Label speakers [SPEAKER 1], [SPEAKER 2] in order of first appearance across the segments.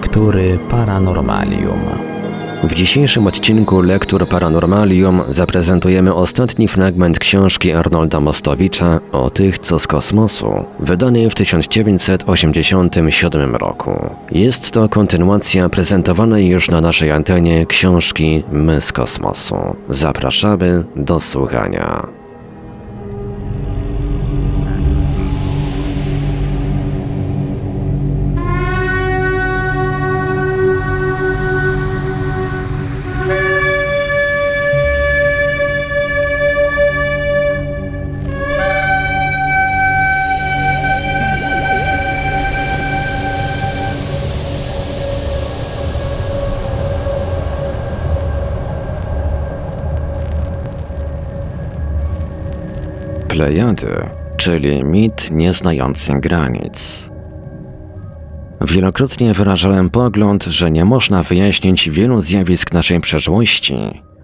[SPEAKER 1] Lektury Paranormalium.
[SPEAKER 2] W dzisiejszym odcinku Lektur Paranormalium zaprezentujemy ostatni fragment książki Arnolda Mostowicza o tych, co z kosmosu, wydanej w 1987 roku. Jest to kontynuacja prezentowanej już na naszej antenie książki My z kosmosu. Zapraszamy do słuchania. Plejady, czyli mit nieznający granic. Wielokrotnie wyrażałem pogląd, że nie można wyjaśnić wielu zjawisk naszej przeszłości,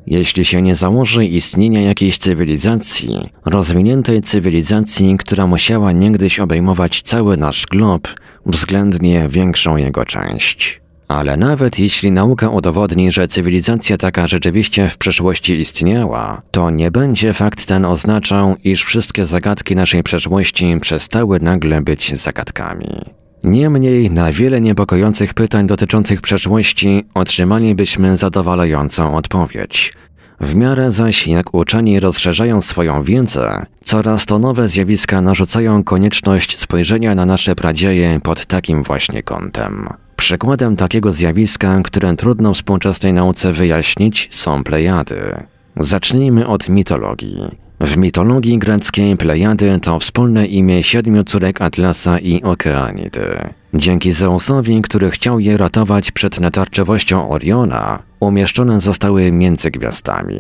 [SPEAKER 2] jeśli się nie założy istnienia jakiejś cywilizacji, rozwiniętej cywilizacji, która musiała niegdyś obejmować cały nasz glob, względnie większą jego część. Ale nawet jeśli nauka udowodni, że cywilizacja taka rzeczywiście w przeszłości istniała, to nie będzie fakt ten oznaczał, iż wszystkie zagadki naszej przeszłości przestały nagle być zagadkami. Niemniej na wiele niepokojących pytań dotyczących przeszłości otrzymalibyśmy zadowalającą odpowiedź. W miarę zaś jak uczeni rozszerzają swoją wiedzę, coraz to nowe zjawiska narzucają konieczność spojrzenia na nasze pradzieje pod takim właśnie kątem. Przykładem takiego zjawiska, które trudno współczesnej nauce wyjaśnić, są Plejady. Zacznijmy od mitologii. W mitologii greckiej Plejady to wspólne imię siedmiu córek Atlasa i Okeanidy. Dzięki Zeusowi, który chciał je ratować przed natarczywością Oriona, umieszczone zostały między gwiazdami.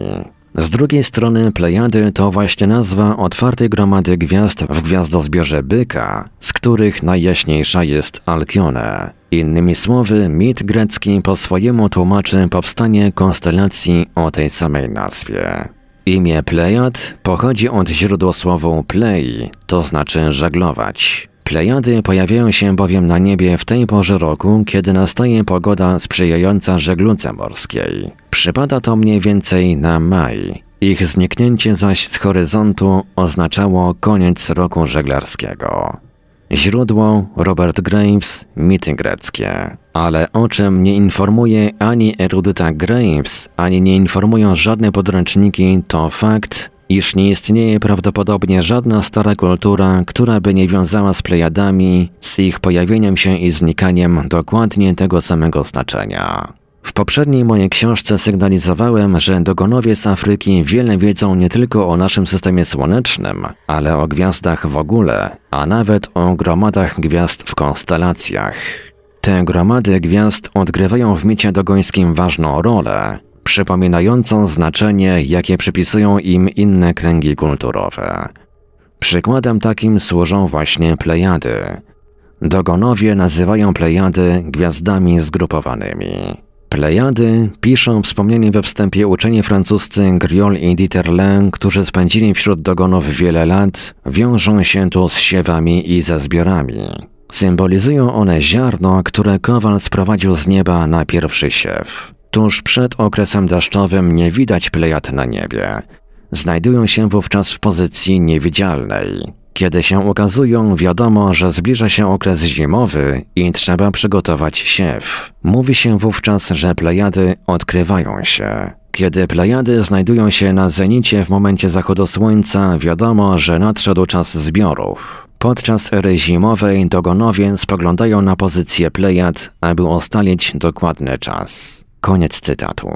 [SPEAKER 2] Z drugiej strony Plejady to właśnie nazwa otwartej gromady gwiazd w gwiazdozbiorze Byka, z których najjaśniejsza jest Alkione. Innymi słowy, mit grecki po swojemu tłumaczy powstanie konstelacji o tej samej nazwie. Imię Plejad pochodzi od źródłosłowu plei, to znaczy żeglować. Plejady pojawiają się bowiem na niebie w tej porze roku, kiedy nastaje pogoda sprzyjająca żegludze morskiej. Przypada to mniej więcej na maj. Ich zniknięcie zaś z horyzontu oznaczało koniec roku żeglarskiego. Źródło Robert Graves, mity greckie. Ale o czym nie informuje ani erudyta Graves, ani nie informują żadne podręczniki, to fakt, iż nie istnieje prawdopodobnie żadna stara kultura, która by nie wiązała z Plejadami, z ich pojawieniem się i znikaniem dokładnie tego samego znaczenia. W poprzedniej mojej książce sygnalizowałem, że dogonowie z Afryki wiele wiedzą nie tylko o naszym systemie słonecznym, ale o gwiazdach w ogóle, a nawet o gromadach gwiazd w konstelacjach. Te gromady gwiazd odgrywają w micie dogońskim ważną rolę, przypominającą znaczenie, jakie przypisują im inne kręgi kulturowe. Przykładem takim służą właśnie Plejady. Dogonowie nazywają Plejady gwiazdami zgrupowanymi. Plejady piszą wspomnienie we wstępie uczeni francuscy Griol i Dieterlen, którzy spędzili wśród dogonów wiele lat, wiążą się tu z siewami i ze zbiorami. Symbolizują one ziarno, które kowal sprowadził z nieba na pierwszy siew. Tuż przed okresem deszczowym nie widać plejad na niebie. Znajdują się wówczas w pozycji niewidzialnej. Kiedy się ukazują, wiadomo, że zbliża się okres zimowy i trzeba przygotować siew. Mówi się wówczas, że plejady odkrywają się. Kiedy plejady znajdują się na zenicie w momencie zachodu słońca, wiadomo, że nadszedł czas zbiorów. Podczas ery zimowej dogonowie spoglądają na pozycję plejad, aby ustalić dokładny czas. Koniec cytatu.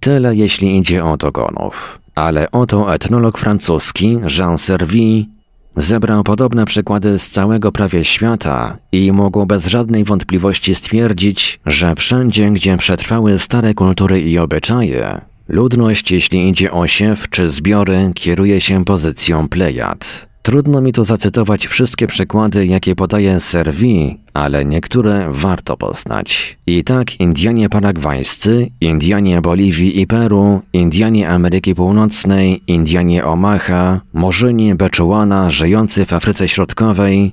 [SPEAKER 2] Tyle jeśli idzie o dogonów. Ale oto etnolog francuski Jean Servi zebrał podobne przykłady z całego prawie świata i mógł bez żadnej wątpliwości stwierdzić, że wszędzie, gdzie przetrwały stare kultury i obyczaje, ludność, jeśli idzie o siew czy zbiory, kieruje się pozycją plejad. Trudno mi tu zacytować wszystkie przykłady, jakie podaje Servi, ale niektóre warto poznać. I tak Indianie paragwajscy, Indianie Boliwii i Peru, Indianie Ameryki Północnej, Indianie Omaha, Murzyni Beczuana żyjący w Afryce Środkowej,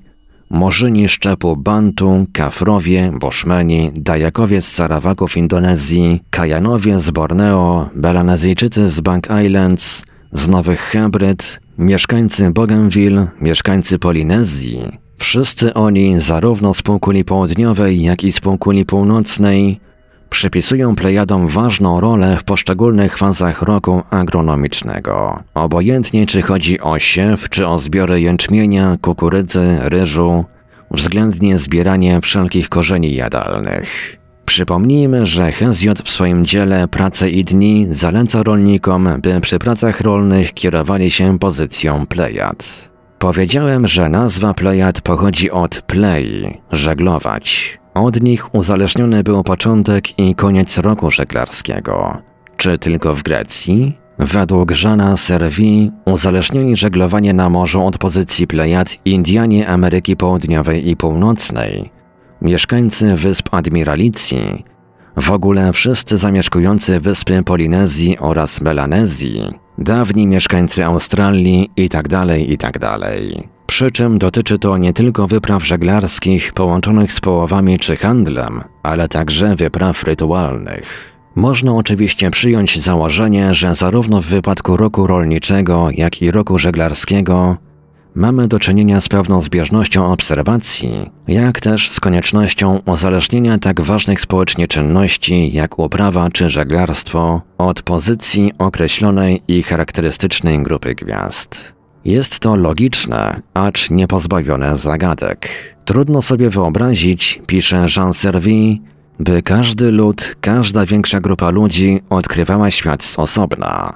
[SPEAKER 2] Morzyni szczepu Bantu, Kafrowie, Boszmeni, Dajakowie z Sarawaków Indonezji, Kajanowie z Borneo, Belanezyjczycy z Bank Islands, z Nowych Hebryd, mieszkańcy Bougainville, mieszkańcy Polinezji, wszyscy oni zarówno z półkuli południowej, jak i z półkuli północnej przypisują Plejadom ważną rolę w poszczególnych fazach roku agronomicznego. Obojętnie czy chodzi o siew, czy o zbiory jęczmienia, kukurydzy, ryżu, względnie zbieranie wszelkich korzeni jadalnych. Przypomnijmy, że Hezjot w swoim dziele Prace i Dni zaleca rolnikom, by przy pracach rolnych kierowali się pozycją Plejad. Powiedziałem, że nazwa Plejad pochodzi od play, żeglować. Od nich uzależniony był początek i koniec roku żeglarskiego. Czy tylko w Grecji? Według Żana Servi uzależnieni żeglowanie na morzu od pozycji Plejad Indianie Ameryki Południowej i Północnej, mieszkańcy wysp Admiralicji, w ogóle wszyscy zamieszkujący wyspy Polinezji oraz Melanezji, dawni mieszkańcy Australii itd., tak itd. Tak Przy czym dotyczy to nie tylko wypraw żeglarskich połączonych z połowami czy handlem, ale także wypraw rytualnych. Można oczywiście przyjąć założenie, że zarówno w wypadku roku rolniczego, jak i roku żeglarskiego mamy do czynienia z pewną zbieżnością obserwacji, jak też z koniecznością uzależnienia tak ważnych społecznie czynności jak uprawa czy żeglarstwo od pozycji określonej i charakterystycznej grupy gwiazd. Jest to logiczne, acz nie pozbawione zagadek. Trudno sobie wyobrazić, pisze Jean Servi, by każdy lud, każda większa grupa ludzi odkrywała świat z osobna,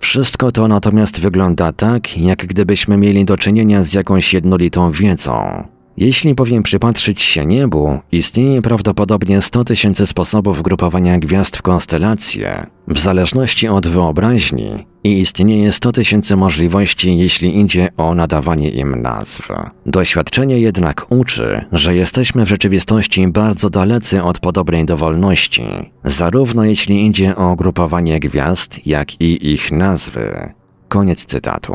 [SPEAKER 2] wszystko to natomiast wygląda tak, jak gdybyśmy mieli do czynienia z jakąś jednolitą wiedzą. Jeśli bowiem przypatrzyć się niebu, istnieje prawdopodobnie 100 tysięcy sposobów grupowania gwiazd w konstelacje, w zależności od wyobraźni, i istnieje 100 tysięcy możliwości, jeśli idzie o nadawanie im nazw. Doświadczenie jednak uczy, że jesteśmy w rzeczywistości bardzo dalecy od podobnej dowolności, zarówno jeśli idzie o grupowanie gwiazd, jak i ich nazwy. Koniec cytatu.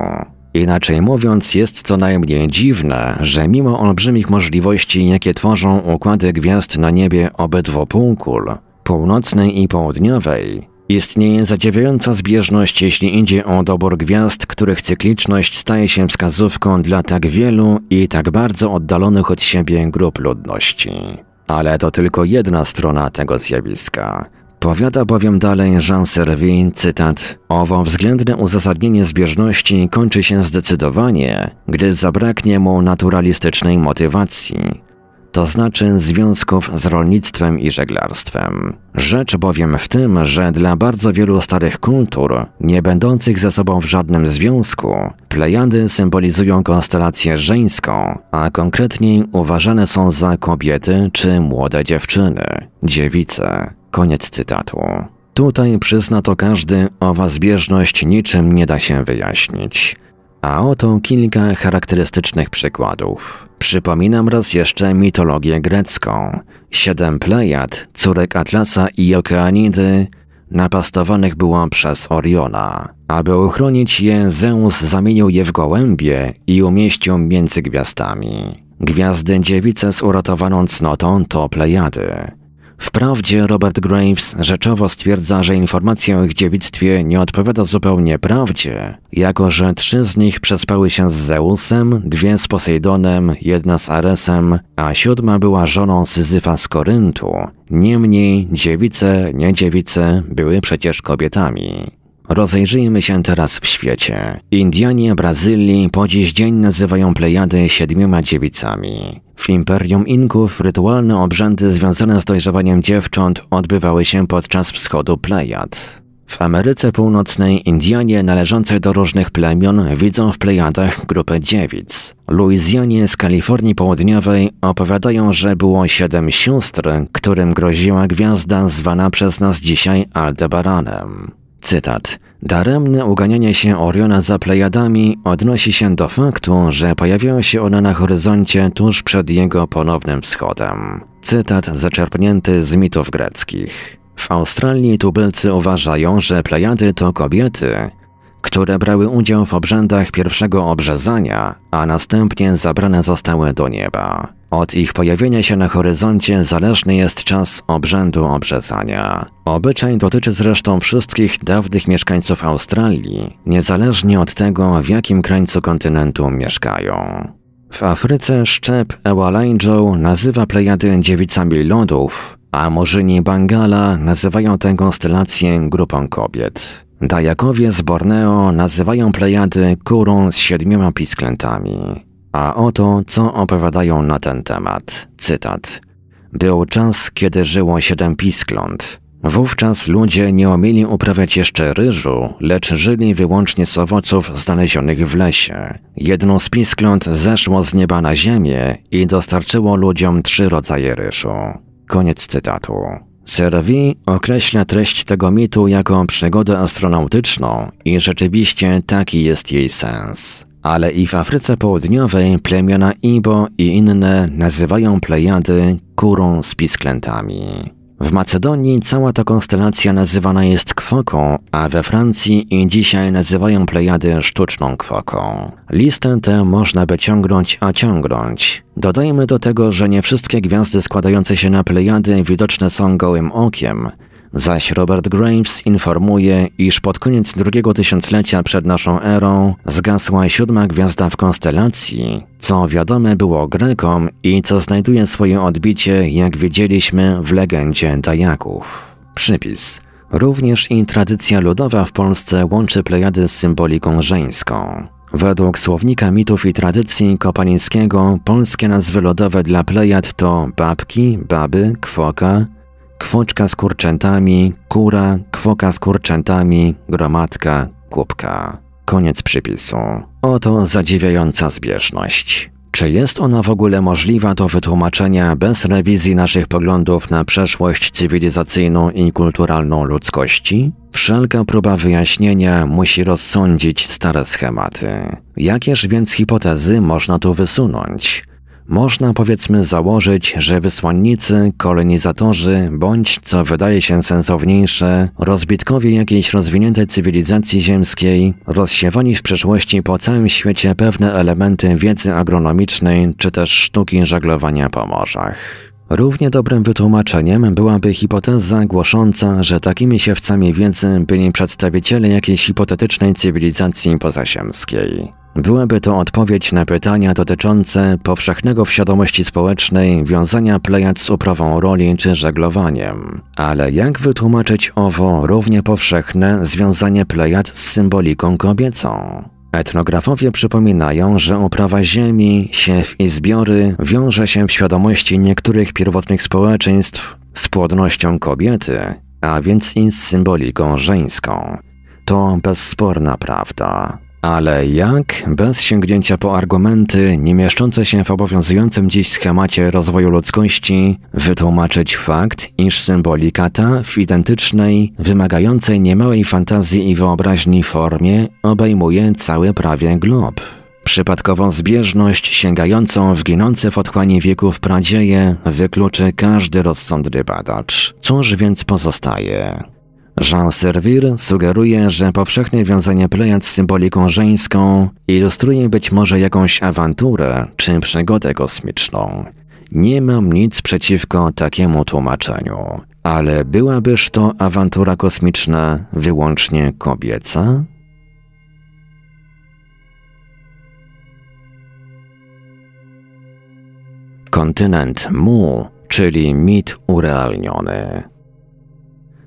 [SPEAKER 2] Inaczej mówiąc, jest co najmniej dziwne, że mimo olbrzymich możliwości, jakie tworzą układy gwiazd na niebie obydwu półkul, północnej i południowej, istnieje zadziwiająca zbieżność, jeśli idzie o dobór gwiazd, których cykliczność staje się wskazówką dla tak wielu i tak bardzo oddalonych od siebie grup ludności. Ale to tylko jedna strona tego zjawiska. Powiada bowiem dalej Jean Servi, cytat, Owo względne uzasadnienie zbieżności kończy się zdecydowanie, gdy zabraknie mu naturalistycznej motywacji, to znaczy związków z rolnictwem i żeglarstwem. Rzecz bowiem w tym, że dla bardzo wielu starych kultur, nie będących ze sobą w żadnym związku, plejady symbolizują konstelację żeńską, a konkretniej uważane są za kobiety czy młode dziewczyny, dziewice. Koniec cytatu. Tutaj przyzna to każdy, owa zbieżność niczym nie da się wyjaśnić. A oto kilka charakterystycznych przykładów. Przypominam raz jeszcze mitologię grecką. Siedem plejad, córek Atlasa i Okeanidy, napastowanych było przez Oriona. Aby uchronić je, Zeus zamienił je w gołębie i umieścił między gwiazdami. Gwiazdy dziewice z uratowaną cnotą to plejady. Wprawdzie Robert Graves rzeczowo stwierdza, że informacja o ich dziewictwie nie odpowiada zupełnie prawdzie, jako że trzy z nich przespały się z Zeusem, dwie z Posejdonem, jedna z Aresem, a siódma była żoną Syzyfa z Koryntu. Niemniej dziewice, nie dziewice były przecież kobietami. Rozejrzyjmy się teraz w świecie. Indianie Brazylii po dziś dzień nazywają Plejady siedmioma dziewicami. W Imperium Inków rytualne obrzędy związane z dojrzewaniem dziewcząt odbywały się podczas wschodu Plejad. W Ameryce Północnej Indianie należące do różnych plemion widzą w Plejadach grupę dziewic. Luizjanie z Kalifornii Południowej opowiadają, że było siedem sióstr, którym groziła gwiazda zwana przez nas dzisiaj Aldebaranem. Cytat. Daremne uganianie się Oriona za Plejadami odnosi się do faktu, że pojawiają się one na horyzoncie tuż przed jego ponownym wschodem. Cytat zaczerpnięty z mitów greckich. W Australii tubylcy uważają, że Plejady to kobiety, które brały udział w obrzędach pierwszego obrzezania, a następnie zabrane zostały do nieba. Od ich pojawienia się na horyzoncie zależny jest czas obrzędu obrzezania. Obyczaj dotyczy zresztą wszystkich dawnych mieszkańców Australii, niezależnie od tego, w jakim krańcu kontynentu mieszkają. W Afryce szczep Ewalańdżą nazywa Plejady dziewicami lodów, a murzyni Bangala nazywają tę konstelację grupą kobiet. Dajakowie z Borneo nazywają Plejady kurą z siedmioma pisklętami. A oto, co opowiadają na ten temat. Cytat. Był czas, kiedy żyło siedem piskląt. Wówczas ludzie nie umieli uprawiać jeszcze ryżu, lecz żyli wyłącznie z owoców znalezionych w lesie. Jedno z piskląt zeszło z nieba na ziemię i dostarczyło ludziom trzy rodzaje ryżu. Koniec cytatu. Servi określa treść tego mitu jako przygodę astronautyczną i rzeczywiście taki jest jej sens. Ale i w Afryce Południowej plemiona Ibo i inne nazywają Plejady kurą z pisklętami. W Macedonii cała ta konstelacja nazywana jest kwoką, a we Francji i dzisiaj nazywają Plejady sztuczną kwoką. Listę tę można by ciągnąć, a ciągnąć. Dodajmy do tego, że nie wszystkie gwiazdy składające się na Plejady widoczne są gołym okiem, Zaś Robert Graves informuje, iż pod koniec drugiego tysiąclecia przed naszą erą zgasła siódma gwiazda w konstelacji, co wiadome było Grekom i co znajduje swoje odbicie, jak widzieliśmy, w legendzie Dajaków. Przypis. Również i tradycja ludowa w Polsce łączy Plejady z symboliką żeńską. Według słownika mitów i tradycji Kopanińskiego polskie nazwy lodowe dla Plejad to babki, baby, kwoka, kwoczka z kurczętami, kura, kwoka z kurczętami, gromadka, kubka. Koniec przypisu. Oto zadziwiająca zbieżność. Czy jest ona w ogóle możliwa do wytłumaczenia bez rewizji naszych poglądów na przeszłość cywilizacyjną i kulturalną ludzkości? Wszelka próba wyjaśnienia musi rozsądzić stare schematy. Jakież więc hipotezy można tu wysunąć? Można powiedzmy założyć, że wysłannicy, kolonizatorzy, bądź, co wydaje się sensowniejsze, rozbitkowie jakiejś rozwiniętej cywilizacji ziemskiej, rozsiewani w przeszłości po całym świecie pewne elementy wiedzy agronomicznej czy też sztuki żeglowania po morzach. Równie dobrym wytłumaczeniem byłaby hipoteza głosząca, że takimi siewcami wiedzy byli przedstawiciele jakiejś hipotetycznej cywilizacji pozaziemskiej. Byłaby to odpowiedź na pytania dotyczące powszechnego w świadomości społecznej wiązania plejad z uprawą roli czy żeglowaniem. Ale jak wytłumaczyć owo równie powszechne związanie plejad z symboliką kobiecą? Etnografowie przypominają, że uprawa ziemi, siew i zbiory wiąże się w świadomości niektórych pierwotnych społeczeństw z płodnością kobiety, a więc i z symboliką żeńską. To bezsporna prawda. Ale jak, bez sięgnięcia po argumenty nie mieszczące się w obowiązującym dziś schemacie rozwoju ludzkości, wytłumaczyć fakt, iż symbolika ta w identycznej, wymagającej niemałej fantazji i wyobraźni formie obejmuje cały prawie glob? Przypadkową zbieżność sięgającą w ginące w otchłani wieków pradzieje wykluczy każdy rozsądny badacz. Cóż więc pozostaje? Jean Servir sugeruje, że powszechne wiązanie plejad z symboliką żeńską ilustruje być może jakąś awanturę czy przygodę kosmiczną. Nie mam nic przeciwko takiemu tłumaczeniu, ale byłabyż to awantura kosmiczna wyłącznie kobieca? Kontynent Mu, czyli mit urealniony.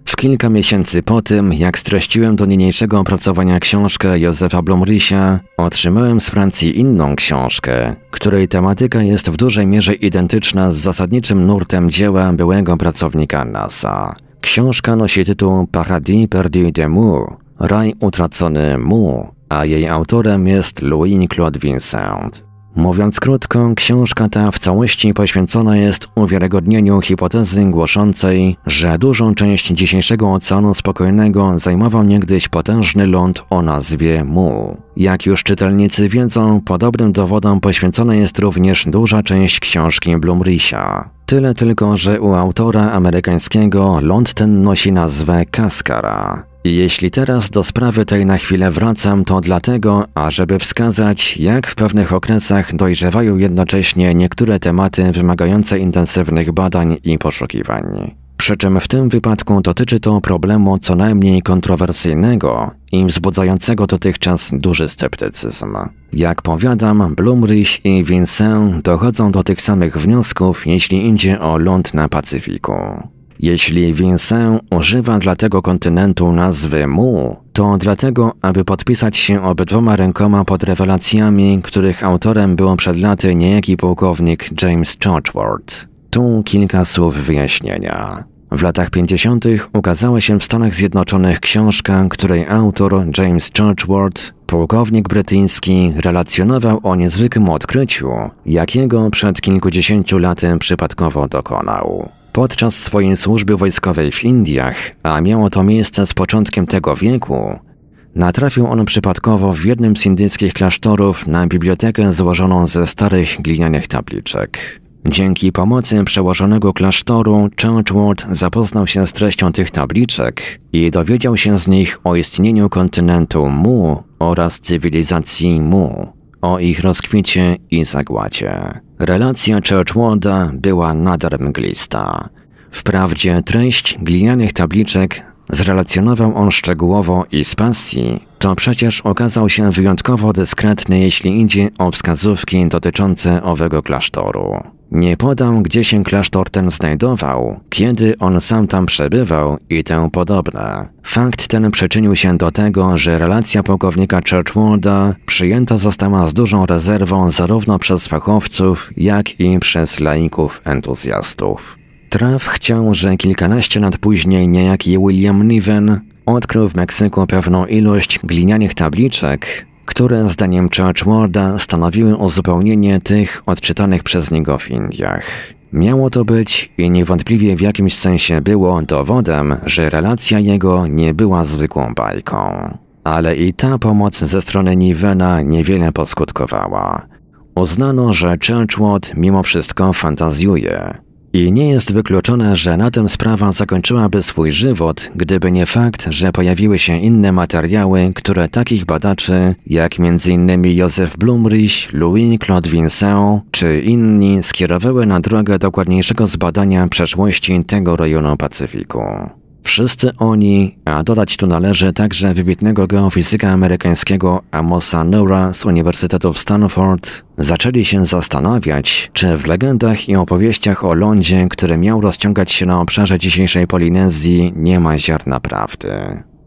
[SPEAKER 2] W kilka miesięcy po tym, jak streściłem do niniejszego opracowania książkę Józefa Blomrisia, otrzymałem z Francji inną książkę, której tematyka jest w dużej mierze identyczna z zasadniczym nurtem dzieła byłego pracownika NASA. Książka nosi tytuł Paradis perdu de Mu, Raj utracony Mu, a jej autorem jest Louis-Claude Vincent. Mówiąc krótko, książka ta w całości poświęcona jest uwiarygodnieniu hipotezy głoszącej, że dużą część dzisiejszego Oceanu Spokojnego zajmował niegdyś potężny ląd o nazwie Mu. Jak już czytelnicy wiedzą, podobnym dowodom poświęcona jest również duża część książki Blumrisia. Tyle tylko, że u autora amerykańskiego ląd ten nosi nazwę Kaskara. Jeśli teraz do sprawy tej na chwilę wracam, to dlatego, ażeby wskazać, jak w pewnych okresach dojrzewają jednocześnie niektóre tematy wymagające intensywnych badań i poszukiwań. Przy czym w tym wypadku dotyczy to problemu co najmniej kontrowersyjnego i wzbudzającego dotychczas duży sceptycyzm. Jak powiadam, Blumrich i Vincent dochodzą do tych samych wniosków, jeśli idzie o ląd na Pacyfiku. Jeśli Vincent używa dla tego kontynentu nazwy Mu, to dlatego, aby podpisać się obydwoma rękoma pod rewelacjami, których autorem był przed laty niejaki pułkownik James Churchward. Tu kilka słów wyjaśnienia. W latach 50. ukazała się w Stanach Zjednoczonych książka, której autor James Churchward, pułkownik brytyjski, relacjonował o niezwykłym odkryciu, jakiego przed kilkudziesięciu laty przypadkowo dokonał. Podczas swojej służby wojskowej w Indiach, a miało to miejsce z początkiem tego wieku, natrafił on przypadkowo w jednym z indyjskich klasztorów na bibliotekę złożoną ze starych glinianych tabliczek. Dzięki pomocy przełożonego klasztoru Churchward zapoznał się z treścią tych tabliczek i dowiedział się z nich o istnieniu kontynentu Mu oraz cywilizacji Mu, o ich rozkwicie i zagładzie. Relacja Churchwarda była nader mglista. Wprawdzie treść glinianych tabliczek zrelacjonował on szczegółowo i z pasji, to przecież okazał się wyjątkowo dyskretny, jeśli idzie o wskazówki dotyczące owego klasztoru. Nie podał, gdzie się klasztor ten znajdował, kiedy on sam tam przebywał i tę podobne. Fakt ten przyczynił się do tego, że relacja pułkownika Churchwarda przyjęta została z dużą rezerwą zarówno przez fachowców, jak i przez laików entuzjastów. Traf chciał, że kilkanaście lat później niejaki William Niven odkrył w Meksyku pewną ilość glinianych tabliczek, które zdaniem Churchwarda stanowiły uzupełnienie tych odczytanych przez niego w Indiach. Miało to być i niewątpliwie w jakimś sensie było dowodem, że relacja jego nie była zwykłą bajką. Ale i ta pomoc ze strony Nivena niewiele poskutkowała. Uznano, że Churchward mimo wszystko fantazjuje. I nie jest wykluczone, że na tym sprawa zakończyłaby swój żywot, gdyby nie fakt, że pojawiły się inne materiały, które takich badaczy, jak m.in. Józef Blumrich, Louis-Claude Vincent czy inni skierowały na drogę dokładniejszego zbadania przeszłości tego rejonu Pacyfiku. Wszyscy oni, a dodać tu należy także wybitnego geofizyka amerykańskiego Amosa Nora z Uniwersytetu w Stanford, zaczęli się zastanawiać, czy w legendach i opowieściach o lądzie, który miał rozciągać się na obszarze dzisiejszej Polinezji, nie ma ziarna prawdy.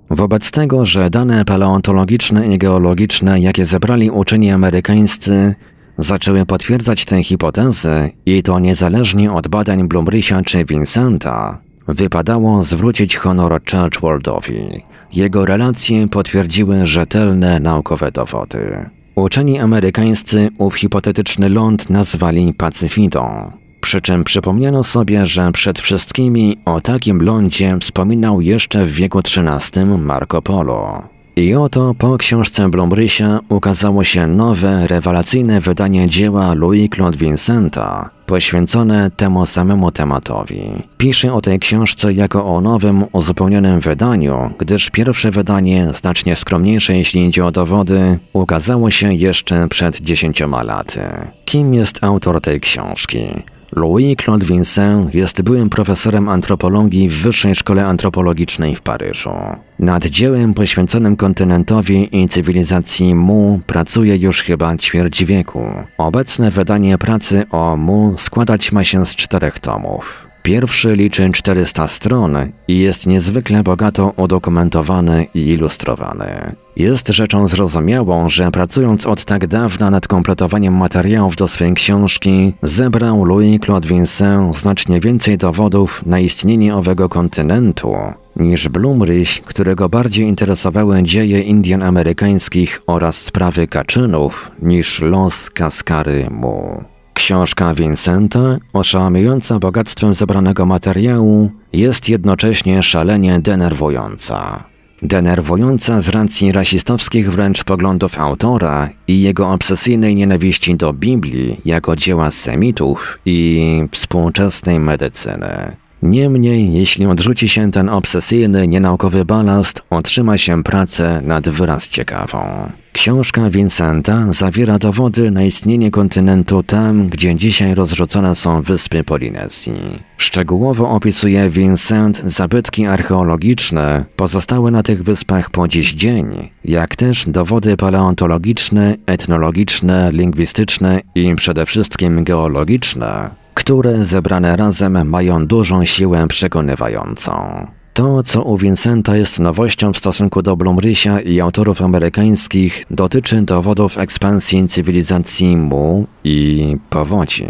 [SPEAKER 2] Wobec tego, że dane paleontologiczne i geologiczne, jakie zebrali uczeni amerykańscy, zaczęły potwierdzać tę hipotezę i to niezależnie od badań Blumricha czy Vincenta, Wypadało zwrócić honor Churchwardowi. Jego relacje potwierdziły rzetelne naukowe dowody. Uczeni amerykańscy ów hipotetyczny ląd nazwali Pacyfidą. Przy czym przypomniano sobie, że przed wszystkimi o takim lądzie wspominał jeszcze w wieku XIII Marco Polo. I oto po książce Blomrysia ukazało się nowe, rewelacyjne wydanie dzieła Louis-Claude Vincenta, poświęcone temu samemu tematowi. Pisze o tej książce jako o nowym, uzupełnionym wydaniu, gdyż pierwsze wydanie, znacznie skromniejsze jeśli idzie o dowody, ukazało się jeszcze przed dziesięcioma laty. Kim jest autor tej książki? Louis-Claude Vincent jest byłym profesorem antropologii w Wyższej Szkole Antropologicznej w Paryżu. Nad dziełem poświęconym kontynentowi i cywilizacji Mu pracuje już chyba ćwierć wieku. Obecne wydanie pracy o Mu składać ma się z czterech tomów. Pierwszy liczy 400 stron i jest niezwykle bogato udokumentowany i ilustrowany. Jest rzeczą zrozumiałą, że pracując od tak dawna nad kompletowaniem materiałów do swej książki, zebrał Louis-Claude Vincent znacznie więcej dowodów na istnienie owego kontynentu niż Blumrich, którego bardziej interesowały dzieje Indian amerykańskich oraz sprawy kaczynów niż los Kaskary Mu. Książka Vincenta, oszałamiająca bogactwem zebranego materiału, jest jednocześnie szalenie denerwująca. Denerwująca z racji rasistowskich wręcz poglądów autora i jego obsesyjnej nienawiści do Biblii jako dzieła Semitów i współczesnej medycyny. Niemniej, jeśli odrzuci się ten obsesyjny, nienaukowy balast, otrzyma się pracę nad wyraz ciekawą. Książka Vincenta zawiera dowody na istnienie kontynentu tam, gdzie dzisiaj rozrzucone są wyspy Polinezji. Szczegółowo opisuje Vincent zabytki archeologiczne pozostałe na tych wyspach po dziś dzień, jak też dowody paleontologiczne, etnologiczne, lingwistyczne i przede wszystkim geologiczne, które zebrane razem mają dużą siłę przekonywającą. To, co u Vincenta jest nowością w stosunku do Blumrysia i autorów amerykańskich, dotyczy dowodów ekspansji cywilizacji Mu i powodzi.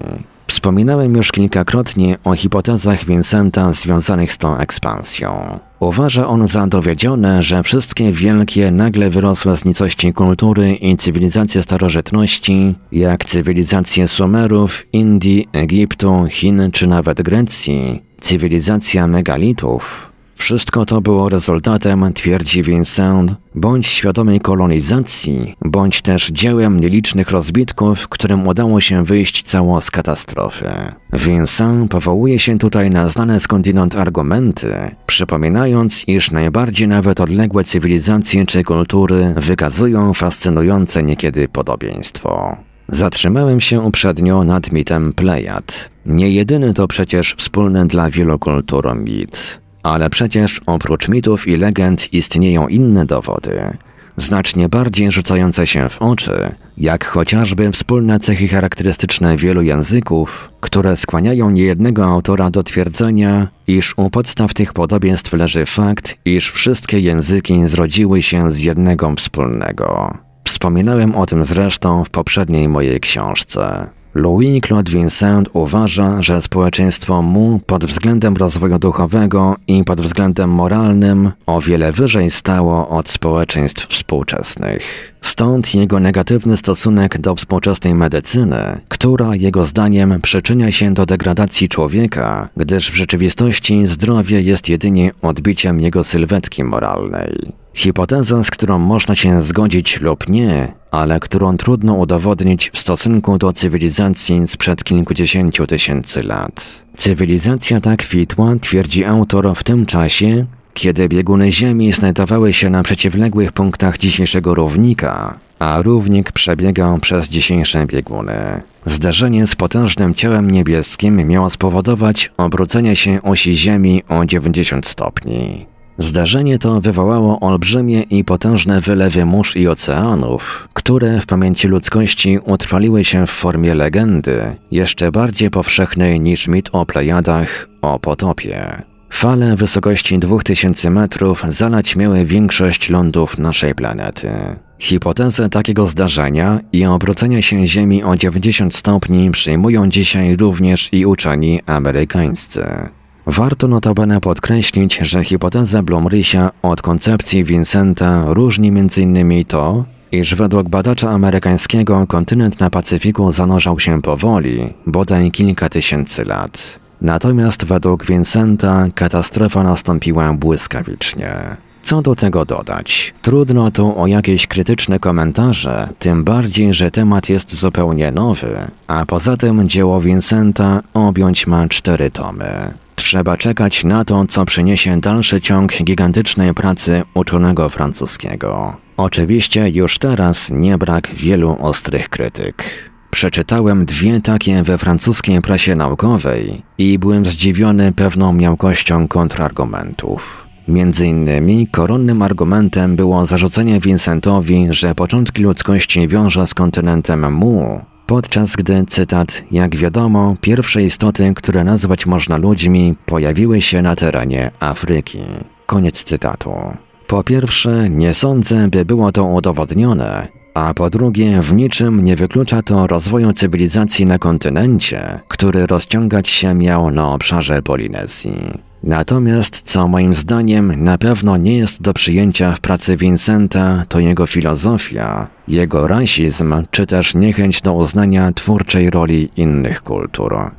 [SPEAKER 2] Wspominałem już kilkakrotnie o hipotezach Vincenta związanych z tą ekspansją. Uważa on za dowiedzione, że wszystkie wielkie, nagle wyrosłe z nicości kultury i cywilizacje starożytności, jak cywilizacje Sumerów, Indii, Egiptu, Chin czy nawet Grecji, cywilizacja megalitów, wszystko to było rezultatem, twierdzi Vincent, bądź świadomej kolonizacji, bądź też dziełem nielicznych rozbitków, którym udało się wyjść cało z katastrofy. Vincent powołuje się tutaj na znane skądinąd argumenty, przypominając, iż najbardziej nawet odległe cywilizacje czy kultury wykazują fascynujące niekiedy podobieństwo. Zatrzymałem się uprzednio nad mitem Plejad. Nie jedyny to przecież wspólny dla wielu kultur mit. Ale przecież oprócz mitów i legend istnieją inne dowody, znacznie bardziej rzucające się w oczy, jak chociażby wspólne cechy charakterystyczne wielu języków, które skłaniają niejednego autora do twierdzenia, iż u podstaw tych podobieństw leży fakt, iż wszystkie języki zrodziły się z jednego wspólnego. Wspominałem o tym zresztą w poprzedniej mojej książce. Louis-Claude Vincent uważa, że społeczeństwo mu pod względem rozwoju duchowego i pod względem moralnym o wiele wyżej stało od społeczeństw współczesnych. Stąd jego negatywny stosunek do współczesnej medycyny, która jego zdaniem przyczynia się do degradacji człowieka, gdyż w rzeczywistości zdrowie jest jedynie odbiciem jego sylwetki moralnej. Hipoteza, z którą można się zgodzić lub nie, ale którą trudno udowodnić w stosunku do cywilizacji sprzed kilkudziesięciu tysięcy lat. Cywilizacja ta kwitła, twierdzi autor, w tym czasie, kiedy bieguny Ziemi znajdowały się na przeciwległych punktach dzisiejszego równika, a równik przebiegał przez dzisiejsze bieguny. Zdarzenie z potężnym ciałem niebieskim miało spowodować obrócenie się osi Ziemi o 90 stopni. Zdarzenie to wywołało olbrzymie i potężne wylewy mórz i oceanów, które w pamięci ludzkości utrwaliły się w formie legendy, jeszcze bardziej powszechnej niż mit o Plejadach, o potopie. Fale wysokości 2000 metrów zalać miały większość lądów naszej planety. Hipotezę takiego zdarzenia i obrócenia się Ziemi o 90 stopni przyjmują dzisiaj również i uczeni amerykańscy. Warto notabene podkreślić, że hipoteza Blomrysia od koncepcji Vincenta różni m.in. to, iż według badacza amerykańskiego kontynent na Pacyfiku zanurzał się powoli, bodaj kilka tysięcy lat. Natomiast według Vincenta katastrofa nastąpiła błyskawicznie. Co do tego dodać? Trudno tu o jakieś krytyczne komentarze, tym bardziej, że temat jest zupełnie nowy, a poza tym dzieło Vincenta objąć ma cztery tomy. Trzeba czekać na to, co przyniesie dalszy ciąg gigantycznej pracy uczonego francuskiego. Oczywiście już teraz nie brak wielu ostrych krytyk. Przeczytałem dwie takie we francuskiej prasie naukowej i byłem zdziwiony pewną miałkością kontrargumentów. Między innymi koronnym argumentem było zarzucenie Vincentowi, że początki ludzkości wiąże z kontynentem Mu, podczas gdy, cytat, jak wiadomo, pierwsze istoty, które nazwać można ludźmi, pojawiły się na terenie Afryki. Koniec cytatu. Po pierwsze, nie sądzę, by było to udowodnione, a po drugie, w niczym nie wyklucza to rozwoju cywilizacji na kontynencie, który rozciągać się miał na obszarze Polinezji. Natomiast, co moim zdaniem na pewno nie jest do przyjęcia w pracy Vincenta, to jego filozofia, jego rasizm, czy też niechęć do uznania twórczej roli innych kultur.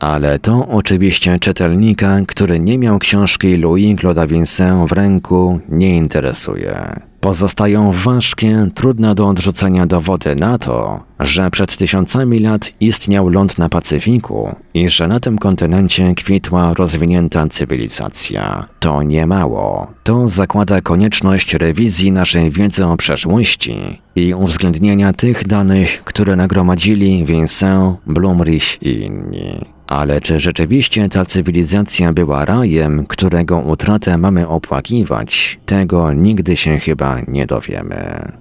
[SPEAKER 2] Ale to oczywiście czytelnika, który nie miał książki Louis Claude'a Vincent w ręku, nie interesuje. Pozostają ważkie, trudne do odrzucenia dowody na to, że przed tysiącami lat istniał ląd na Pacyfiku i że na tym kontynencie kwitła rozwinięta cywilizacja. To nie mało. To zakłada konieczność rewizji naszej wiedzy o przeszłości i uwzględnienia tych danych, które nagromadzili Vincent, Blumrich i inni. Ale czy rzeczywiście ta cywilizacja była rajem, którego utratę mamy opłakiwać, tego nigdy się chyba nie dowiemy.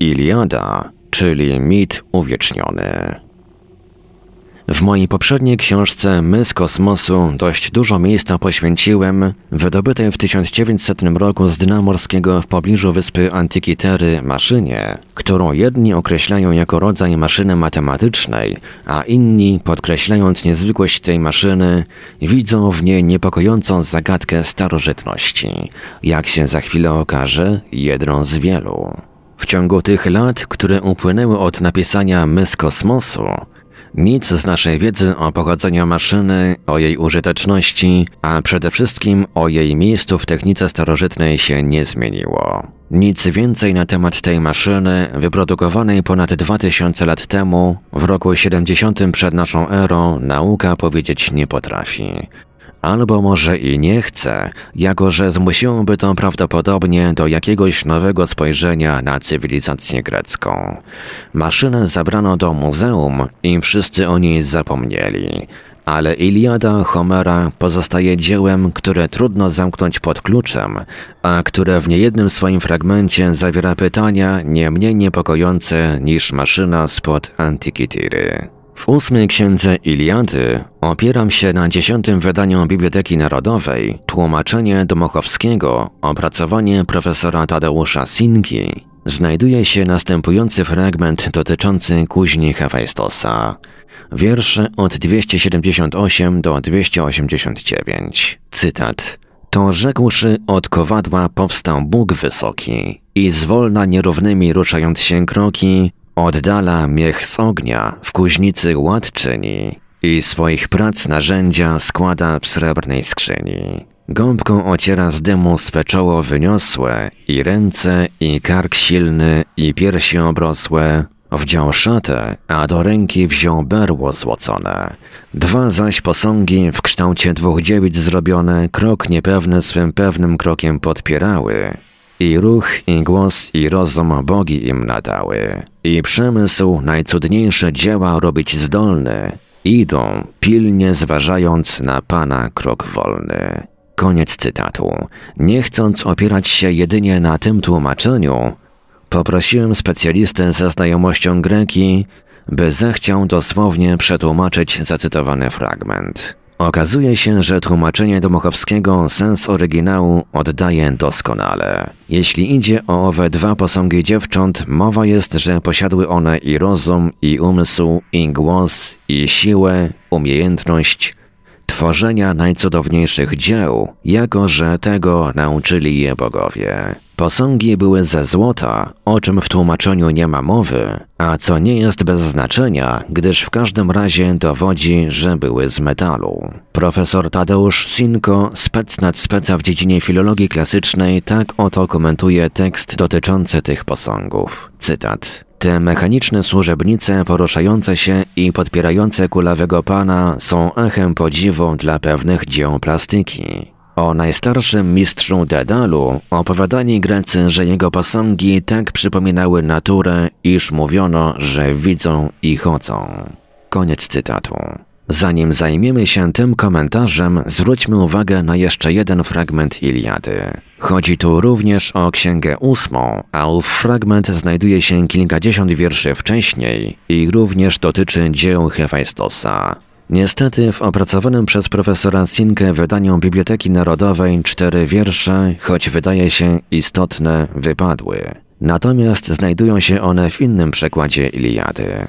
[SPEAKER 2] Iliada, czyli mit uwieczniony. W mojej poprzedniej książce My z kosmosu dość dużo miejsca poświęciłem wydobytej w 1900 roku z dna morskiego w pobliżu wyspy Antikitery maszynie, którą jedni określają jako rodzaj maszyny matematycznej, a inni, podkreślając niezwykłość tej maszyny, widzą w niej niepokojącą zagadkę starożytności. Jak się za chwilę okaże, jedną z wielu. W ciągu tych lat, które upłynęły od napisania My z kosmosu, nic z naszej wiedzy o pochodzeniu maszyny, o jej użyteczności, a przede wszystkim o jej miejscu w technice starożytnej się nie zmieniło. Nic więcej na temat tej maszyny, wyprodukowanej ponad 2000 lat temu, w roku 70 przed naszą erą, nauka powiedzieć nie potrafi albo może i nie chce, jako że zmusiłoby to prawdopodobnie do jakiegoś nowego spojrzenia na cywilizację grecką. Maszynę zabrano do muzeum i wszyscy o niej zapomnieli. Ale Iliada Homera pozostaje dziełem, które trudno zamknąć pod kluczem, a które w niejednym swoim fragmencie zawiera pytania nie mniej niepokojące niż maszyna spod Antikitiry. W ósmej księdze Iliady opieram się na dziesiątym wydaniu Biblioteki Narodowej, tłumaczenie Domochowskiego, opracowanie profesora Tadeusza Sinki. Znajduje się następujący fragment dotyczący kuźni Hefajstosa. Wiersze od 278 do 289. Cytat. To rzekłszy od kowadła powstał Bóg wysoki i zwolna nierównymi ruszając się kroki, Oddala miech z ognia, w kuźnicy ład czyni i swoich prac narzędzia składa w srebrnej skrzyni. Gąbką ociera z dymu swe czoło wyniosłe i ręce, i kark silny, i piersi obrosłe. Wdział szatę, a do ręki wziął berło złocone. Dwa zaś posągi w kształcie dwóch dziewic zrobione krok niepewny swym pewnym krokiem podpierały. I ruch, i głos, i rozum bogi im nadały. I przemysł najcudniejsze dzieła robić zdolny. Idą, pilnie zważając na Pana krok wolny. Koniec cytatu. Nie chcąc opierać się jedynie na tym tłumaczeniu, poprosiłem specjalistę ze znajomością greki, by zechciał dosłownie przetłumaczyć zacytowany fragment. Okazuje się, że tłumaczenie Domochowskiego sens oryginału oddaje doskonale. Jeśli idzie o owe dwa posągi dziewcząt, mowa jest, że posiadły one i rozum, i umysł, i głos, i siłę, umiejętność, tworzenia najcudowniejszych dzieł, jako że tego nauczyli je bogowie. Posągi były ze złota, o czym w tłumaczeniu nie ma mowy, a co nie jest bez znaczenia, gdyż w każdym razie dowodzi, że były z metalu. Profesor Tadeusz Sinko, spec nad speca w dziedzinie filologii klasycznej, tak oto komentuje tekst dotyczący tych posągów. Cytat. Te mechaniczne służebnice poruszające się i podpierające kulawego pana są echem podziwu dla pewnych dzieł plastyki. O najstarszym mistrzu Dedalu opowiadani Grecy, że jego posągi tak przypominały naturę, iż mówiono, że widzą i chodzą. Koniec cytatu. Zanim zajmiemy się tym komentarzem, zwróćmy uwagę na jeszcze jeden fragment Iliady. Chodzi tu również o księgę ósmą, a ów fragment znajduje się kilkadziesiąt wierszy wcześniej i również dotyczy dzieł Hefajstosa. Niestety w opracowanym przez profesora Sinkę wydaniu Biblioteki Narodowej cztery wiersze, choć wydaje się istotne, wypadły. Natomiast znajdują się one w innym przekładzie Iliady.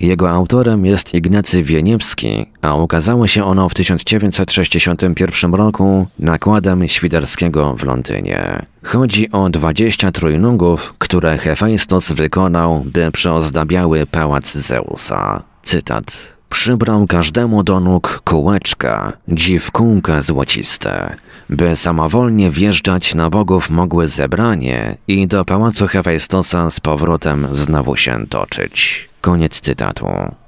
[SPEAKER 2] Jego autorem jest Ignacy Wieniewski, a ukazało się ono w 1961 roku nakładem Świderskiego w Londynie. Chodzi o 20 trójnogów, które Hefajstos wykonał, by przeozdabiały pałac Zeusa. Cytat. Przybrał każdemu do nóg kółeczka, dziwkółka złociste, by samowolnie wjeżdżać na bogów mogły zebranie i do pałacu Hefajstosa z powrotem znowu się toczyć. Koniec cytatu.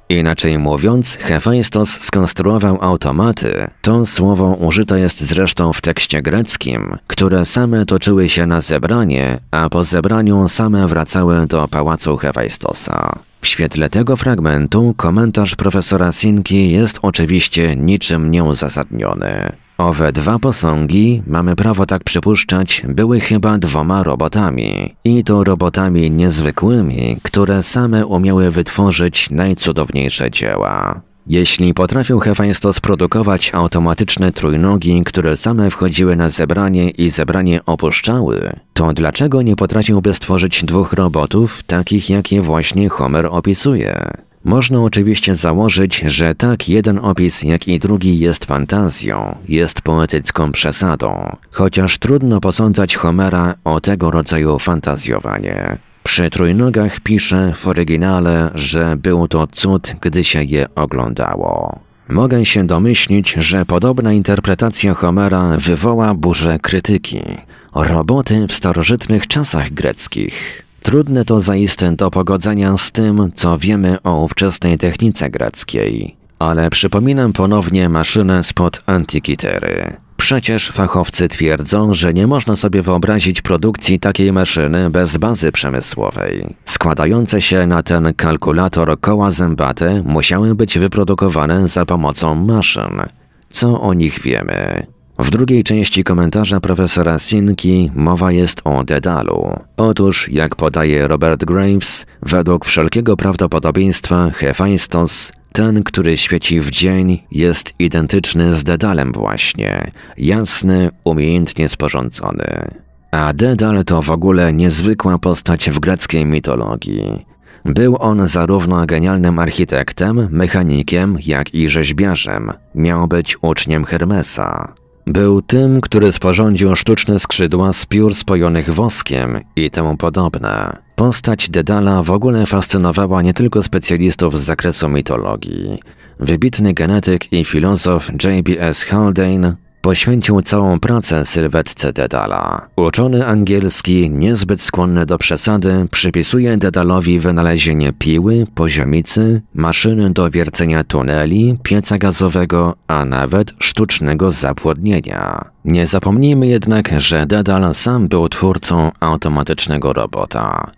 [SPEAKER 2] Inaczej mówiąc, Hefajstos skonstruował automaty. To słowo użyte jest zresztą w tekście greckim, które same toczyły się na zebranie, a po zebraniu same wracały do pałacu Hefajstosa. W świetle tego fragmentu komentarz profesora Sinki jest oczywiście niczym nieuzasadniony. Owe dwa posągi, mamy prawo tak przypuszczać, były chyba dwoma robotami. I to robotami niezwykłymi, które same umiały wytworzyć najcudowniejsze dzieła. Jeśli potrafił Hefajstos produkować automatyczne trójnogi, które same wchodziły na zebranie i zebranie opuszczały, to dlaczego nie potrafiłby stworzyć dwóch robotów, takich jakie właśnie Homer opisuje? Można oczywiście założyć, że tak jeden opis, jak i drugi jest fantazją, jest poetycką przesadą, chociaż trudno posądzać Homera o tego rodzaju fantazjowanie. Przy trójnogach pisze w oryginale, że był to cud, gdy się je oglądało. Mogę się domyślić, że podobna interpretacja Homera wywoła burzę krytyki. Roboty w starożytnych czasach greckich. Trudne to zaiste do pogodzenia z tym, co wiemy o ówczesnej technice greckiej. Ale przypominam ponownie maszynę spod Antikitery. Przecież fachowcy twierdzą, że nie można sobie wyobrazić produkcji takiej maszyny bez bazy przemysłowej. Składające się na ten kalkulator koła zębate musiały być wyprodukowane za pomocą maszyn. Co o nich wiemy? W drugiej części komentarza profesora Sinki mowa jest o Dedalu. Otóż, jak podaje Robert Graves, według wszelkiego prawdopodobieństwa Hephaistos ten, który świeci w dzień, jest identyczny z Dedalem właśnie, jasny, umiejętnie sporządzony. A Dedal to w ogóle niezwykła postać w greckiej mitologii. Był on zarówno genialnym architektem, mechanikiem, jak i rzeźbiarzem. Miał być uczniem Hermesa. Był tym, który sporządził sztuczne skrzydła z piór spojonych woskiem i temu podobne. Postać Dedala w ogóle fascynowała nie tylko specjalistów z zakresu mitologii. Wybitny genetyk i filozof J.B.S. Haldane Poświęcił całą pracę sylwetce Dedala. Uczony angielski, niezbyt skłonny do przesady, przypisuje Dedalowi wynalezienie piły, poziomicy, maszyny do wiercenia tuneli, pieca gazowego, a nawet sztucznego zapłodnienia. Nie zapomnijmy jednak, że Dedal sam był twórcą automatycznego robota.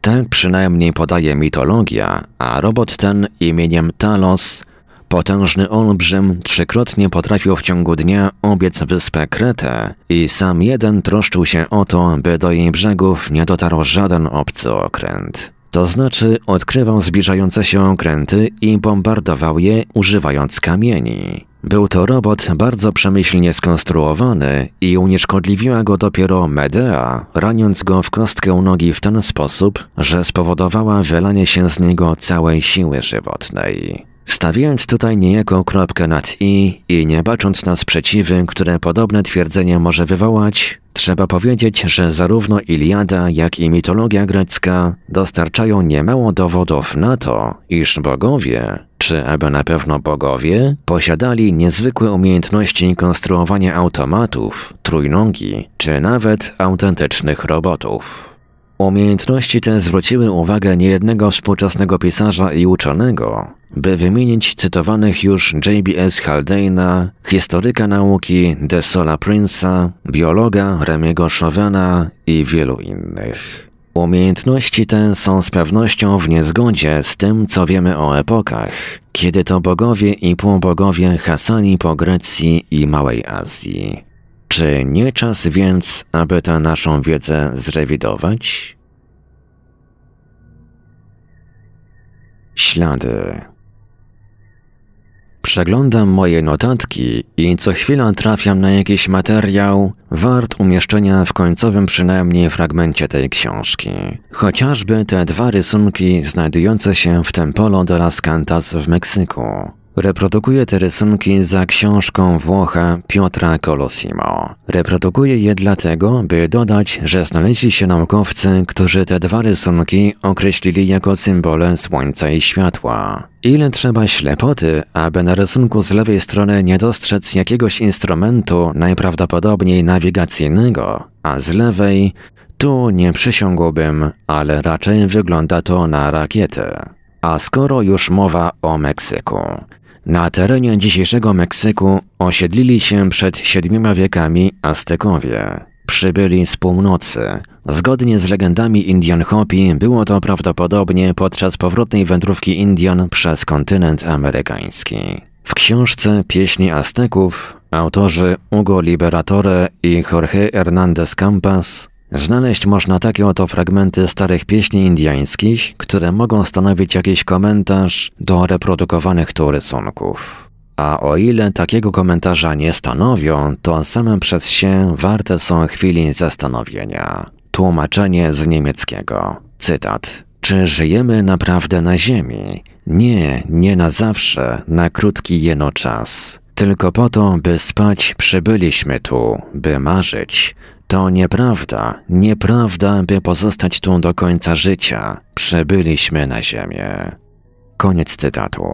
[SPEAKER 2] Tak przynajmniej podaje mitologia, a robot ten imieniem Talos Potężny olbrzym trzykrotnie potrafił w ciągu dnia obiec wyspę Kretę i sam jeden troszczył się o to, by do jej brzegów nie dotarł żaden obcy okręt. To znaczy odkrywał zbliżające się okręty i bombardował je używając kamieni. Był to robot bardzo przemyślnie skonstruowany i unieszkodliwiła go dopiero Medea, raniąc go w kostkę nogi w ten sposób, że spowodowała wylanie się z niego całej siły żywotnej. Stawiając tutaj niejako kropkę nad i i nie bacząc na sprzeciwy, które podobne twierdzenie może wywołać, trzeba powiedzieć, że zarówno Iliada, jak i mitologia grecka dostarczają niemało dowodów na to, iż bogowie, czy aby na pewno bogowie, posiadali niezwykłe umiejętności konstruowania automatów, trójnogi, czy nawet autentycznych robotów. Umiejętności te zwróciły uwagę niejednego współczesnego pisarza i uczonego, by wymienić cytowanych już J.B.S. Haldane'a, historyka nauki De Sola Prince'a, biologa Remiego Chauvina i wielu innych. Umiejętności te są z pewnością w niezgodzie z tym, co wiemy o epokach, kiedy to bogowie i półbogowie hasali po Grecji i Małej Azji. Czy nie czas więc, aby tę naszą wiedzę zrewidować? Ślady. Przeglądam moje notatki i co chwila trafiam na jakiś materiał wart umieszczenia w końcowym przynajmniej fragmencie tej książki. Chociażby te dwa rysunki znajdujące się w Tempolo de las Cantas w Meksyku. Reprodukuje te rysunki za książką Włocha Piotra Colosimo. Reprodukuje je dlatego, by dodać, że znaleźli się naukowcy, którzy te dwa rysunki określili jako symbole słońca i światła. Ile trzeba ślepoty, aby na rysunku z lewej strony nie dostrzec jakiegoś instrumentu najprawdopodobniej nawigacyjnego, a z lewej tu nie przysiągłbym, ale raczej wygląda to na rakietę. A skoro już mowa o Meksyku, na terenie dzisiejszego Meksyku osiedlili się przed siedmioma wiekami Aztekowie. Przybyli z północy. Zgodnie z legendami Indian Hopi było to prawdopodobnie podczas powrotnej wędrówki Indian przez kontynent amerykański. W książce Pieśni Azteków autorzy Hugo Liberatore i Jorge Hernández Campas Znaleźć można takie oto fragmenty starych pieśni indyjskich, które mogą stanowić jakiś komentarz do reprodukowanych tu rysunków. A o ile takiego komentarza nie stanowią, to same przez się warte są chwili zastanowienia. Tłumaczenie z niemieckiego. Cytat. Czy żyjemy naprawdę na Ziemi? Nie, nie na zawsze, na krótki jeno czas. Tylko po to, by spać przybyliśmy tu, by marzyć, to nieprawda, nieprawda, by pozostać tu do końca życia. Przybyliśmy na ziemię. Koniec cytatu.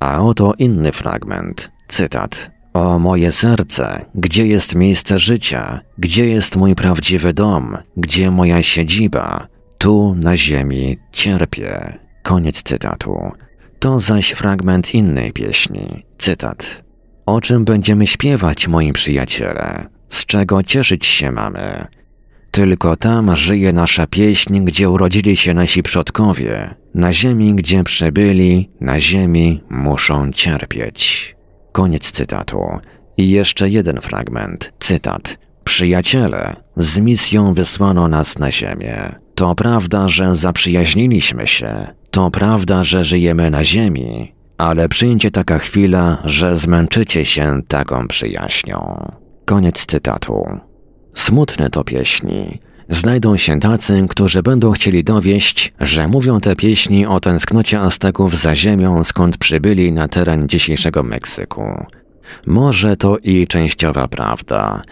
[SPEAKER 2] A oto inny fragment. Cytat. O moje serce, gdzie jest miejsce życia? Gdzie jest mój prawdziwy dom? Gdzie moja siedziba? Tu na ziemi cierpię. Koniec cytatu. To zaś fragment innej pieśni. Cytat. O czym będziemy śpiewać, moi przyjaciele? Z czego cieszyć się mamy. Tylko tam żyje nasza pieśń, gdzie urodzili się nasi przodkowie, na ziemi, gdzie przybyli, na ziemi muszą cierpieć. Koniec cytatu. I jeszcze jeden fragment, cytat. Przyjaciele, z misją wysłano nas na ziemię. To prawda, że zaprzyjaźniliśmy się. To prawda, że żyjemy na ziemi. Ale przyjdzie taka chwila, że zmęczycie się taką przyjaźnią. Koniec cytatu. Smutne to pieśni. Znajdą się tacy, którzy będą chcieli dowieść, że mówią te pieśni o tęsknocie Azteków za ziemią, skąd przybyli na teren dzisiejszego Meksyku. Może to i częściowa prawda,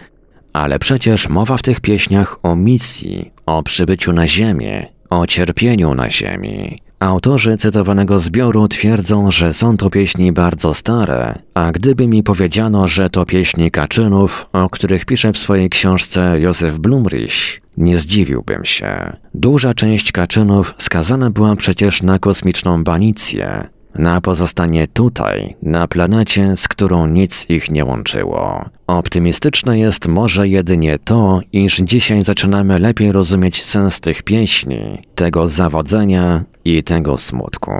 [SPEAKER 2] ale przecież mowa w tych pieśniach o misji, o przybyciu na ziemię, o cierpieniu na ziemi. Autorzy cytowanego zbioru twierdzą, że są to pieśni bardzo stare, a gdyby mi powiedziano, że to pieśni Kaczynów, o których pisze w swojej książce Józef Blumrich, nie zdziwiłbym się. Duża część Kaczynów skazana była przecież na kosmiczną banicję, na pozostanie tutaj, na planecie, z którą nic ich nie łączyło. Optymistyczne jest może jedynie to, iż dzisiaj zaczynamy lepiej rozumieć sens tych pieśni, tego zawodzenia i tego smutku.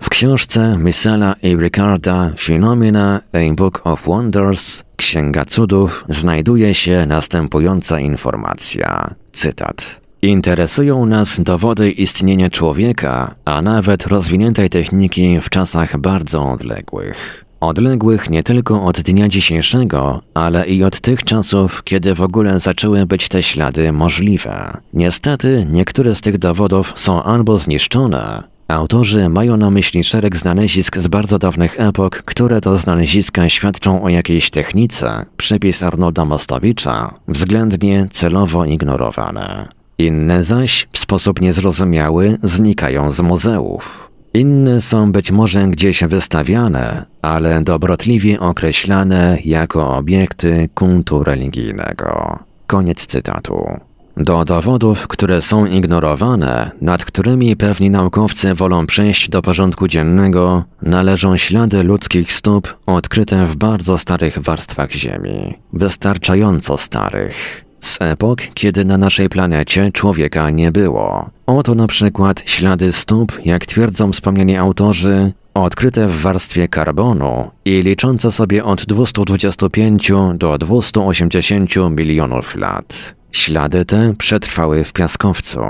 [SPEAKER 2] W książce Misela i Ricarda Phenomena A Book of Wonders Księga Cudów znajduje się następująca informacja. Cytat. Interesują nas dowody istnienia człowieka, a nawet rozwiniętej techniki w czasach bardzo odległych. Odległych nie tylko od dnia dzisiejszego, ale i od tych czasów, kiedy w ogóle zaczęły być te ślady możliwe. Niestety, niektóre z tych dowodów są albo zniszczone, Autorzy mają na myśli szereg znalezisk z bardzo dawnych epok, które to znaleziska świadczą o jakiejś technice, przypis Arnolda Mostowicza, względnie celowo ignorowane. Inne zaś w sposób niezrozumiały znikają z muzeów. Inne są być może gdzieś wystawiane, ale dobrotliwie określane jako obiekty kultu religijnego. Koniec cytatu. Do dowodów, które są ignorowane, nad którymi pewni naukowcy wolą przejść do porządku dziennego, należą ślady ludzkich stóp odkryte w bardzo starych warstwach Ziemi. Wystarczająco starych z epok, kiedy na naszej planecie człowieka nie było. Oto na przykład ślady stóp, jak twierdzą wspomniani autorzy, odkryte w warstwie karbonu i liczące sobie od 225 do 280 milionów lat. Ślady te przetrwały w piaskowcu.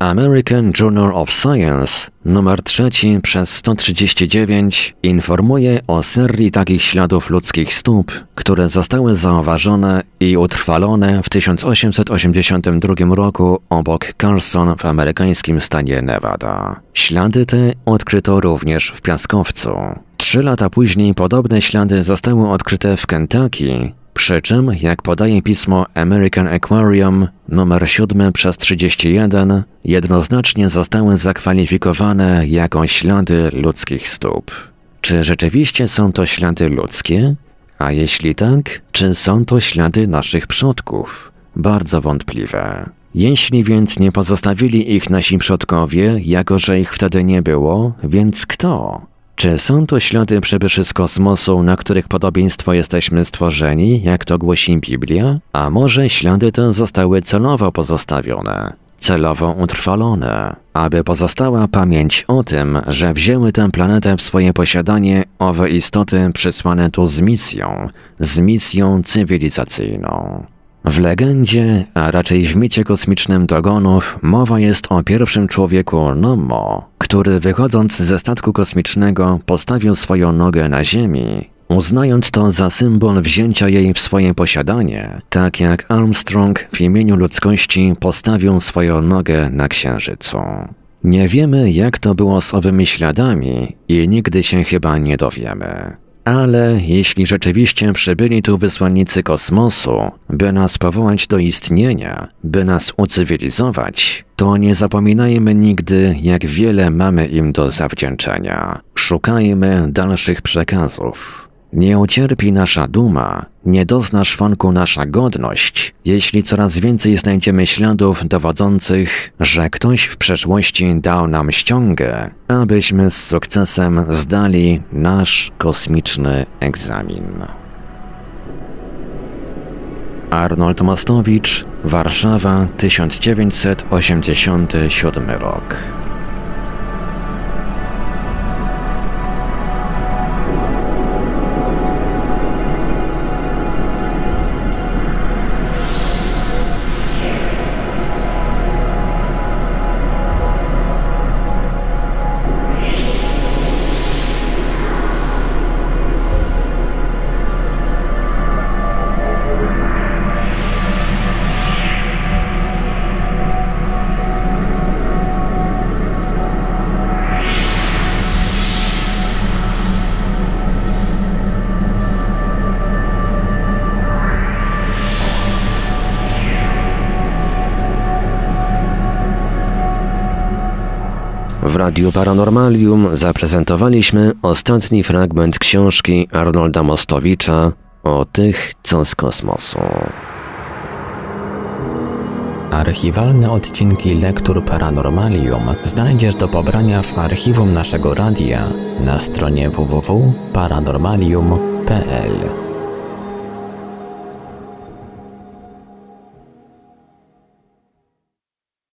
[SPEAKER 2] American Journal of Science numer 3 przez 139 informuje o serii takich śladów ludzkich stóp, które zostały zauważone i utrwalone w 1882 roku obok Carson w amerykańskim stanie Nevada. Ślady te odkryto również w piaskowcu. Trzy lata później podobne ślady zostały odkryte w Kentucky, przy czym, jak podaje pismo American Aquarium numer 7 przez 31, jednoznacznie zostały zakwalifikowane jako ślady ludzkich stóp. Czy rzeczywiście są to ślady ludzkie? A jeśli tak, czy są to ślady naszych przodków? Bardzo wątpliwe. Jeśli więc nie pozostawili ich nasi przodkowie, jako że ich wtedy nie było, więc kto? Czy są to ślady przybyszy z kosmosu, na których podobieństwo jesteśmy stworzeni, jak to głosi Biblia? A może ślady te zostały celowo pozostawione, celowo utrwalone, aby pozostała pamięć o tym, że wzięły tę planetę w swoje posiadanie owe istoty przysłane tu z misją, z misją cywilizacyjną. W legendzie, a raczej w micie kosmicznym Dogonów, mowa jest o pierwszym człowieku Nomo, który wychodząc ze statku kosmicznego postawił swoją nogę na Ziemi, uznając to za symbol wzięcia jej w swoje posiadanie, tak jak Armstrong w imieniu ludzkości postawił swoją nogę na Księżycu. Nie wiemy, jak to było z owymi śladami i nigdy się chyba nie dowiemy. Ale jeśli rzeczywiście przybyli tu wysłannicy kosmosu, by nas powołać do istnienia, by nas ucywilizować, to nie zapominajmy nigdy, jak wiele mamy im do zawdzięczenia. Szukajmy dalszych przekazów. Nie ucierpi nasza duma, nie dozna szwanku nasza godność, jeśli coraz więcej znajdziemy śladów dowodzących, że ktoś w przeszłości dał nam ściągę, abyśmy z sukcesem zdali nasz kosmiczny egzamin. Arnold Mostowicz, Warszawa, 1987 rok. Radiu Paranormalium zaprezentowaliśmy ostatni fragment książki Arnolda Mostowicza o tych, co z kosmosu.
[SPEAKER 1] Archiwalne odcinki Lektur Paranormalium znajdziesz do pobrania w archiwum naszego radia na stronie www.paranormalium.pl.